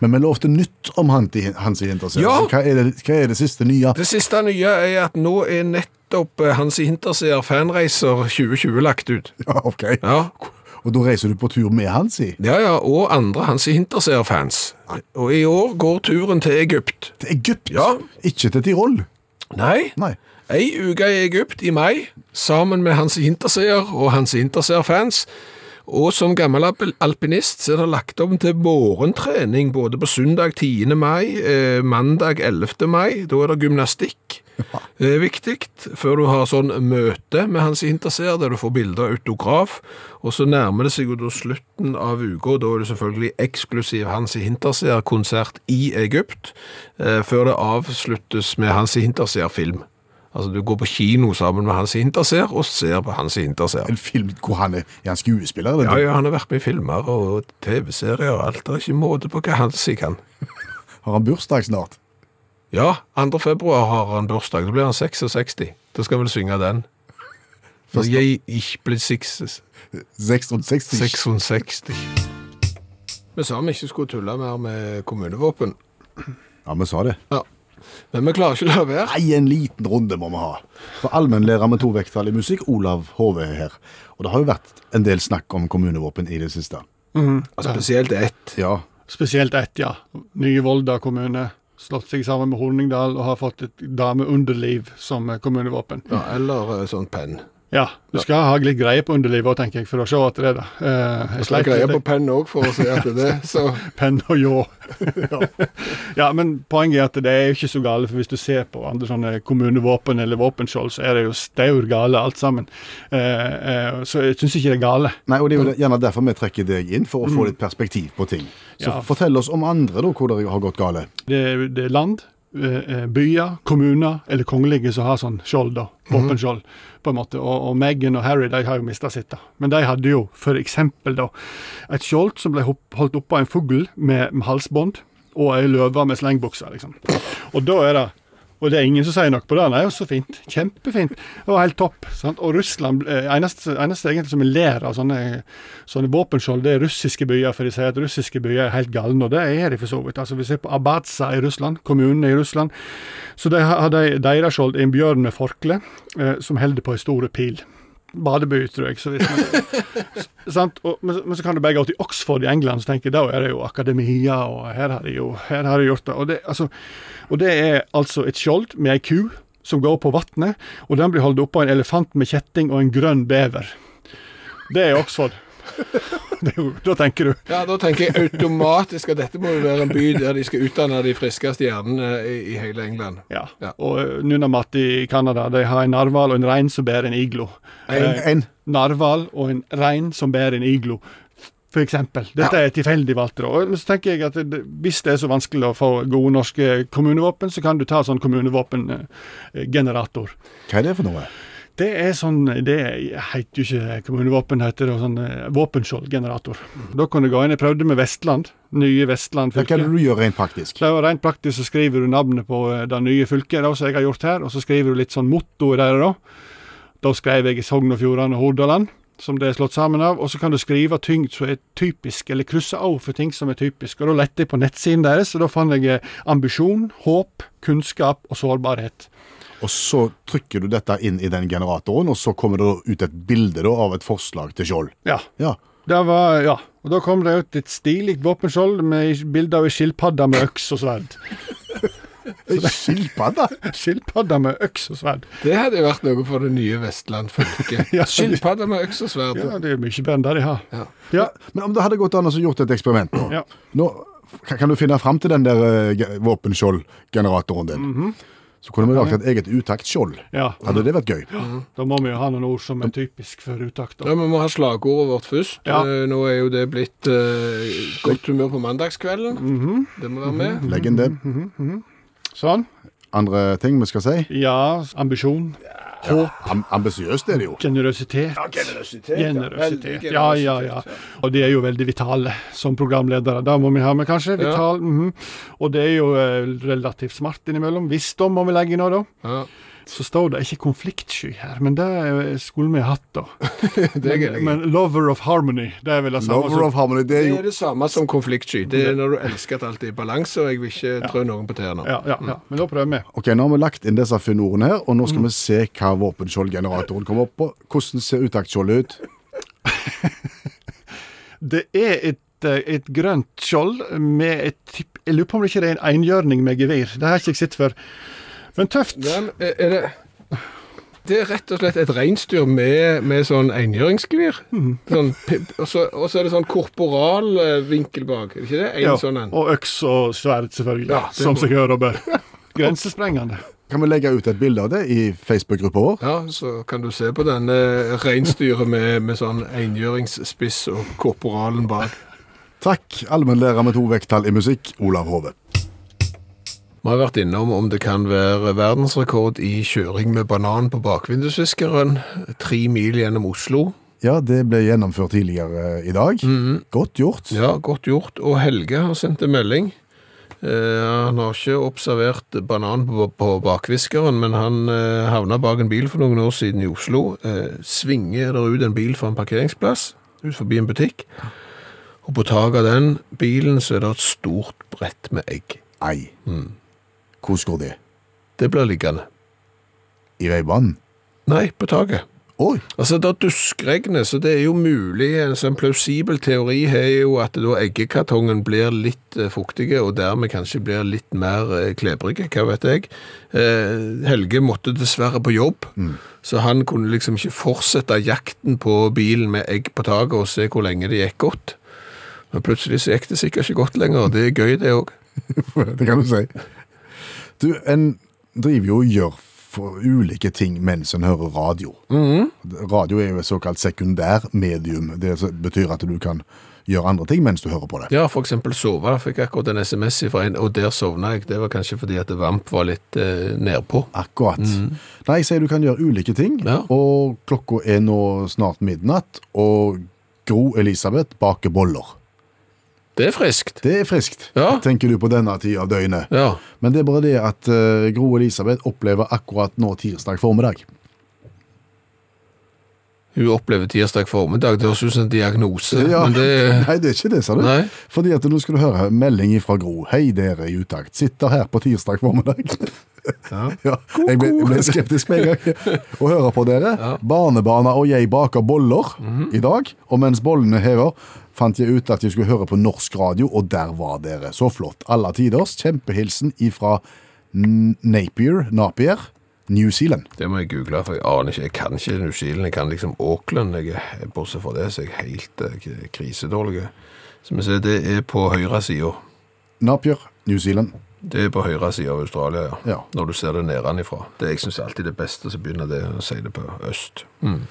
Men vi lovte nytt om Hansi Hinterseter. Ja. Hva, det, hva er det siste nye? Det siste nye er at nå er nettopp eh, Hansi Hinterseer Fanreiser 2020 lagt ut. Ja, ok. Ja, Og da reiser du på tur med Hansi ja, ja og andre Hansi Hinterseer-fans. Og i år går turen til Egypt. til Egypt, Ja. ikke til Tirol. Nei, Nei. Ei uke i Egypt i mai, sammen med Hansi Hinterseer og Hansi Hinterseer-fans. Og som gammel alpinist så er det lagt om til morgentrening både på søndag 10. mai, eh, mandag 11. mai. Da er det gymnastikk. Det er viktig, før du har sånn møte med Hansi Hinterseer, der du får bilder av autograf. Og så nærmer det seg jo da slutten av uka, da er det selvfølgelig eksklusiv Hansi Hinterseer-konsert i Egypt, eh, før det avsluttes med Hansi Hinterseer-film. Altså, du går på kino sammen med hans interesser og ser på hans interesser En film hvor han er, er han skuespiller? Eller? Ja, ja, han har vært med i filmer og TV-serier og alt. Det er ikke måte på hva han sier kan. Har han bursdag snart? Ja, 2. februar har han bursdag. Da blir han 66. Da skal vi synge den. For Forstå- jeg ikke blir seks- 66. 66. Vi sa vi ikke skulle tulle mer med kommunevåpen. Ja, vi sa det. Ja. Men vi klarer ikke å la være. Nei, en liten runde må vi ha. For allmennlærer med to vekttall i musikk, Olav Hove er her. Og det har jo vært en del snakk om kommunevåpen i det siste. Spesielt ett. Ja, Spesielt ett, ja. Nye Volda kommune slått seg sammen med Horningdal og har fått et dameunderliv som kommunevåpen. Ja, eller eh, sånn penn. Ja, du skal ha litt greie på underlivet òg, tenker jeg, for å se at det er det. Eh, jeg Jeg sleit greier på penn òg for å se at det er det. Så penn og ljå. ja. ja, men poenget er at det er jo ikke så gale, for hvis du ser på andre sånne kommunevåpen eller våpenskjold, så er det jo staur gale alt sammen. Eh, eh, så jeg syns ikke det er gale. Nei, og Det er jo gjerne derfor vi trekker deg inn, for å få litt perspektiv på ting. Så Ja. fortell oss om andre, da, hvor det har gått gale. Det, det er land, byer, kommuner eller kongelige som har sånn skjold, da. Våpenskjold, på en måte. Og, og Meghan og Harry de har jo mista sitt, da. Men de hadde jo eksempel da et skjold som ble holdt holdt oppå en fugl med, med halsbånd, og ei løve med slengbukse, liksom. Og da er det og det er ingen som sier noe på det. Nei, er så fint. Kjempefint. Det var helt topp. Sant? Og Russland eh, Eneste, eneste egentlig som ler av sånne, sånne våpenskjold, det er russiske byer. For de sier at russiske byer er helt galne, og det er de for så vidt. Altså Vi ser på Abadza i Russland, kommunene i Russland. Så de hadde deres skjold en bjørn med forkle eh, som holder på en stor pil. Badeby, tror jeg. Så hvis man, sant? Og, men, men så kan du bare gå til Oxford i England, så tenker jeg da er det jo akademia, og her har de jo her har de gjort det. Og det, altså, og det er altså et skjold med ei ku som går på vannet, og den blir holdt oppå en elefant med kjetting og en grønn bever. Det er Oxford. Jo, da tenker du ja, da tenker jeg automatisk at dette må jo være en by der de skal utdanne de friskeste hjernene i, i hele England. Ja. Ja. Og Nunamat Nunnamat i Canada de har en narhval og en rein som bærer en iglo. En, Eh, en. narhval og en rein som bærer en iglo. For eksempel. Dette er tilfeldig valgt. da. Og- Men så tenker jeg at det, Hvis det er så vanskelig å få gode norske kommunevåpen, så kan du ta sånn kommunevåpengenerator. Hva er det for noe? Det er sånn Det heter jo ikke kommunevåpen, heter det sånn eh, våpenskjoldgenerator. Da kan du gå inn Jeg prøvde med Vestland. Nye Vestland fylke. hva er det du gjør rent praktisk? Det er Rent praktisk så skriver du navnet på eh, det nye fylket, da, som jeg har gjort her, og så skriver du litt sånn motto i det. Da Da skrev jeg Sogn og Fjordane og Hordaland, som det er slått sammen av. Og så kan du skrive tyngd som er typisk, eller krysse av for ting som er typisk. Og da lette jeg på nettsiden deres, og da fant jeg eh, ambisjon, håp, kunnskap og sårbarhet. Og så trykker du dette inn i den generatoren, og så kommer det ut et bilde da, av et forslag til skjold. Ja. Ja. Det var, ja. Og da kom det ut et stilig våpenskjold med bilde av ei skilpadde med øks og sverd. Skilpadde? Skilpadde med øks og sverd. Det hadde jo vært noe for det nye Vestland fylke. Ja. Skilpadde med øks og sverd. Ja, det er mye bedre enn det de har. Ja. Ja. Men om det hadde gått an å gjort et eksperiment nå, Ja. nå kan kan du finne fram til den der ge- våpenskjoldgeneratoren din? Mhm. Så kunne vi lagt et eget utaktskjold. ja. Hadde det vært gøy? Da må vi jo ha noen ord som er typisk for utakt. Ja. Vi må ha slagordet vårt først. Ja. Eh, Nå er jo det blitt uh, godt humør på mandagskvelden. Mhm. Det må være med. Legg inn det. Sånn. Andre ting vi skal si? Ja, ambisjon. Håp. Am ambisiøst er det jo. Generøsitet. Generøsitet. Generøsitet. Ja, ja, ja. Og de er jo veldig vitale som programledere. Da må vi ha med, kanskje. Vital. mhm. Og det er jo eh, relativt smart innimellom. Visdom må vi legge inn òg, da. Ja, Så står det ikke konfliktsky her, men det skulle vi hatt, da. det er gøy. Men lover of harmony, det er vel det samme Lover of harmony, det er Det er det samme som konfliktsky. Det er når du elsker at alt er i balanse, og jeg vil ikke trø noen på tærne. Ja, ja, ja. Men da prøver vi. Ok, Nå har vi lagt inn disse funnordene her, og nå Mm. skal vi se hva våpenskjoldgeneratoren kommer opp på. Hvordan ser utaktskjoldet ut? Det er et, eh, et grønt skjold med et Jeg lurer på om det ikke er en enhjørning med gevir. Det har ikke jeg sett før. Men tøft. Men er er det det er rett og slett et reinsdyr med, med sånn enhjøringsgevir. Mm. Sånn, og, så, og så er det sånn korporal eh, vinkel bak. Er det ikke det? En Ja, sånn en. og øks og sverd, selvfølgelig. Ja, som seg hør og bør. Grensesprengende. Kan vi legge ut et bilde av det i Facebook-gruppa vår? Ja, så kan du se på denne reinsdyret med, med sånn enhjøringsspiss og korporalen bak. Takk, allmennlærer med to vekttall i musikk, Olav Hove. Vi har vært innom om det kan være verdensrekord i kjøring med banan på bakvindusviskeren. Tre mil gjennom Oslo. Ja, det ble gjennomført tidligere i dag. Godt gjort. Ja, godt gjort. Og Helge har sendt en melding. Eh, han har ikke observert banan på, på bakviskeren, men han eh, havna bak en bil for noen år siden i Oslo. Eh, svinger der ut en bil fra en parkeringsplass, ut forbi en butikk. Og på taket av den bilen så er det et stort brett med egg. Ei. Hvordan går det? Det blir liggende. I veibanen? Nei, på taket. Oi, Altså, det duskregner, så det er jo mulig. En sånn plausibel teori er jo at da eggekartongen blir litt eh, fuktige, og dermed kanskje blir litt mer eh, klebrige, hva vet jeg. Eh, Helge måtte dessverre på jobb, så han kunne liksom ikke fortsette jakten på bilen med egg på taket og se hvor lenge det gikk godt. Men plutselig så gikk det sikkert ikke godt lenger, og det er gøy det òg. det kan du si. Du, en driver jo og gjør ulike ting mens en hører radio. Radio er jo et såkalt sekundær medium. Det betyr at du kan gjøre andre ting mens du hører på det. Ja, eksempel sove. Jeg fikk akkurat en SMS fra en, og der sovna jeg. Det var kanskje fordi at Vamp var litt eh, nedpå. Akkurat. Nei, jeg sier du kan gjøre ulike ting, Ja. og klokka er nå snart midnatt, og Gro Elisabeth baker boller. Det er friskt. Det er friskt, Ja. tenker du på denne tid av døgnet. Ja. Men det er bare det at uh, Gro Elisabeth opplever akkurat nå tirsdag formiddag. Hun opplever tirsdag formiddag. Det høres ut som en diagnose. Ja. Men det Nei, det er ikke det, sa du. Nei. Fordi at nå skal du høre melding fra Gro. Hei dere i utakt. Sitter her på tirsdag formiddag. Ja. Jeg, ble, jeg ble skeptisk med en gang. Å høre på dere. Barnebarna og jeg baker boller Mhm. i dag. Og mens bollene hever, fant jeg ut at jeg skulle høre på norsk radio, og der var dere. Så flott. Alle tiders. Kjempehilsen ifra Napier, Napier, New Zealand. Det må jeg google, for jeg aner ikke. Jeg kan ikke New Zealand. Jeg kan liksom Auckland. Jeg bortsett fra det, så jeg er helt eh, krisedårlig. Så vi ser, det er på høyre sida. Napier, New Zealand. Det er på høyre side av Australia, ja. Ja. Når du ser det nedenfra. Det jeg synes er alltid det beste, så begynner det å si det på øst. Mm.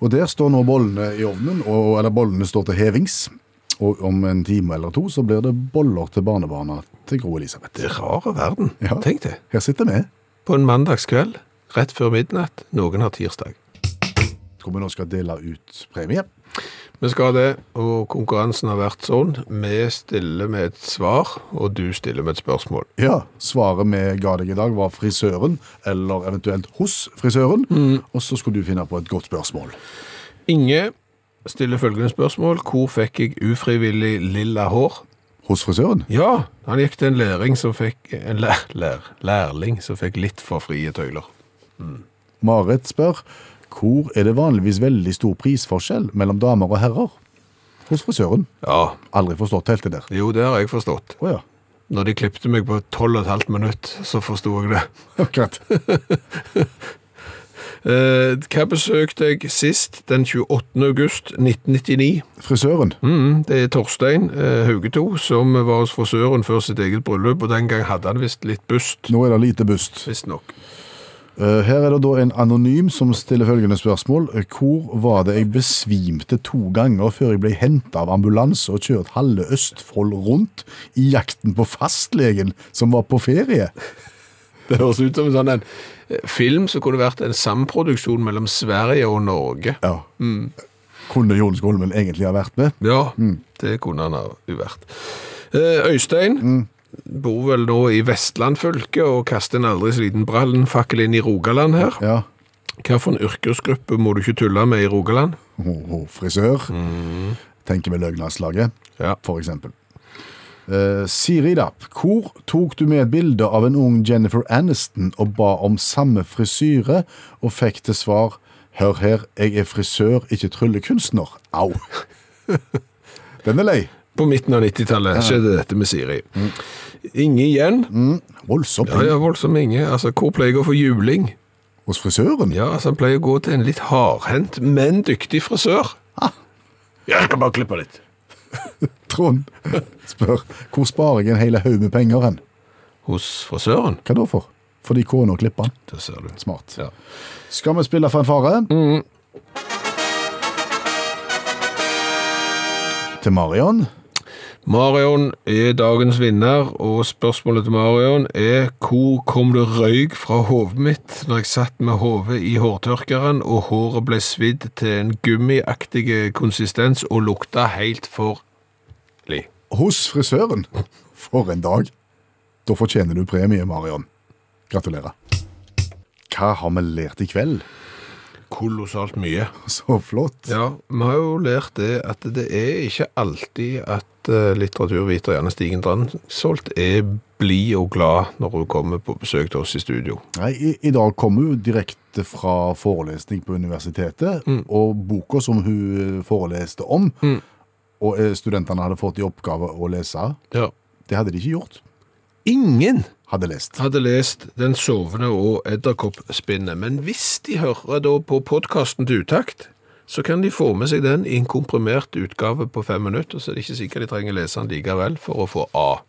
Og der står nå bollene i ovnen, og, eller bollene står til hevings. Og om en time eller to så blir det boller til barnebarna til Gro Elisabeth. Det er rare verden. Ja. Tenk det. Her sitter vi. På en mandagskveld, rett før midnatt, noen har tirsdag. Hvor vi nå skal dele ut premie. Vi skal det, og konkurransen har vært sånn. Vi stiller med et svar, og du stiller med et spørsmål. Ja, Svaret vi ga deg i dag, var frisøren, eller eventuelt hos frisøren. Og så skulle du finne på et godt spørsmål. Inge stiller følgende spørsmål. Hvor fikk jeg ufrivillig lilla hår? Hos frisøren? Ja, han gikk til en læring som fikk, en lær, lær, lærling som fikk litt for frie tøyler. Marit spør hvor er det vanligvis veldig stor prisforskjell mellom damer og herrer? Hos frisøren. Ja, Aldri forstått helt det der. jo, det har jeg forstått. Oh, ja. Når de klippte meg på 12,5 minutt, så forsto jeg det. Akkurat. Eh, hva besøkte jeg sist den 28. august 1999? Frisøren. Mm, det er Torstein eh, Haugeto som var hos frisøren før sitt eget bryllup, og den gang hadde han visst litt bust, Nå er det lite bust. visstnok. Eh, Her er det da en anonym som stiller følgende spørsmål. Hvor var det jeg besvimte to ganger før jeg ble hentet av ambulanse og kjørt halve Østfold rundt i jakten på fastlegen som var på ferie? Det høres ut som en sånn en film som kunne vært en samproduksjon mellom Sverige og Norge. Ja. Kunne Jon Skolmen egentlig ha vært med? Ja, det kunne han ha vært. Øystein Øystein bor vel nå i Vestland fylke og kaster en aldri så liten brannfakkel inn i Rogaland her. Ja. Hva for en yrkesgruppe må du ikke tulle med i Rogaland? Ho, ho, frisør. Tenker vi Løgnlandslaget, Ja. for eksempel. Eh, Siri Dapp, hvor tok du med et bilde av en ung Jennifer Aniston og ba om samme frisyre, og fikk til svar Hør her, jeg er frisør, ikke tryllekunstner. Au. Den er lei. På midten av 90-tallet skjedde dette med Siri. Inge igjen. Voldsomt. Ja, ja, voldsom Inge. Altså, hvor pleier jeg å få juling? Hos frisøren? Ja, altså, han pleier å gå til en litt hardhendt, men dyktig frisør. Ah. Ja, jeg kan bare klippe litt. Trond spør hvor sparer jeg en hel haug med penger hen? Hos frisøren? Hva da for? Fordi kona klipper den. Det ser du. Smart. Ja. Skal vi spille fanfare? Til Marion. Marion er dagens vinner, og spørsmålet til Marion er hvor kom det røyk fra hodet mitt når jeg satt med hodet i hårtørkeren og håret ble svidd til en gummiaktig konsistens og lukta helt forlig. Hos frisøren. For en dag. Da fortjener du premie, Marion. Gratulerer. Hva har vi lært i kveld? Kolossalt mye. Så flott. Ja, vi har jo lært det at det er ikke alltid at litteraturviter Janne Stigen Drangsholt er blid og glad når hun kommer på besøk til oss i studio. Nei, i, I dag kommer hun direkte fra forelesning på universitetet, og boka som hun foreleste om, og eh, studentene hadde fått i oppgave å lese, Ja. det hadde de ikke gjort. Ingen Hadde lest. hadde lest Den sovende og edderkoppspinnet, men hvis de hører da på podkasten til utakt, så kan de få med seg den i en komprimert utgave på fem minutter, så er det ikke sikkert de trenger lese den likevel for å få A.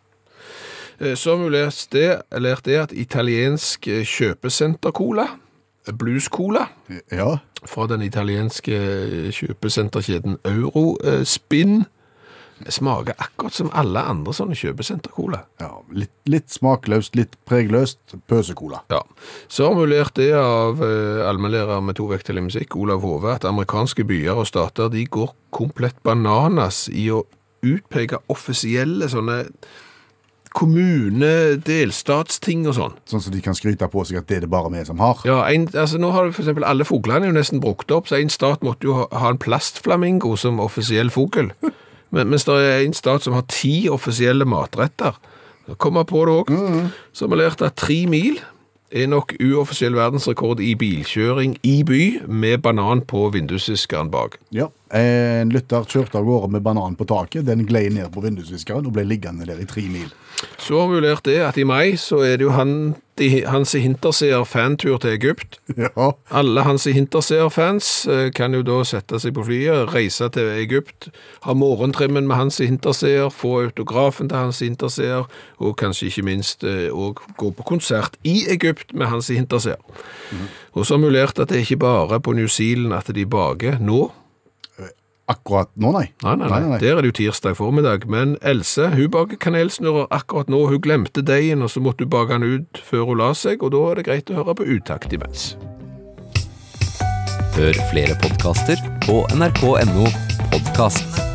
Eh, Så har vi lært det, lært det at italiensk kjøpesenter-cola, blues-cola, Ja, fra den italienske eh, kjøpesenterkjeden Eurospin, smaker akkurat som alle andre sånne kjøpesentercola. ja litt, litt smakløst, litt pregløst. Pøsecola. Ja. Så vi det av eh, allmennlærer med to vekttall i musikk, Olav Hove, at amerikanske byer og stater de går komplett bananas i å utpeke offisielle sånne kommune-delstatsting og sånn. Sånn som de kan skryte på seg at det er det bare vi som har. Ja, en, altså nå har du eksempel alle fuglene er jo nesten brukt opp, så en stat måtte jo ha, ha en plastflamingo som offisiell fugl. Men, mens det er en stat som har ti offisielle matretter. Kom kommer på det òg. Så har vi lært at tre mil er nok uoffisiell verdensrekord i bilkjøring i by med banan på vindusviskeren bak. Ja, En lytter kjørte av gårde med banan på taket. Den glei ned på vindusviskeren og ble liggende der i tre mil. Så lært det at i mai så er det jo han, de, Hansi Hinterseer fantur til Egypt. Ja, Alle Hansi Hinterseer-fans eh, kan jo da sette seg på flyet, reise til Egypt, ha morgentrimmen med Hansi Hinterseer, få autografen til Hansi Hinterseer, og kanskje ikke minst òg gå på konsert i Egypt med Hansi Hinterseer. Og så har vi lært at det er ikke bare på New Zealand at de baker nå. Akkurat nå, nei. Nei, nei, nei, der er det jo tirsdag formiddag. Men Else hun baker kanelsnurrer akkurat nå. Hun glemte deigen, og så måtte hun bake den ut før hun la seg, og da er det greit å høre på utakt imens. Hør flere podkaster på nrk.no podkast.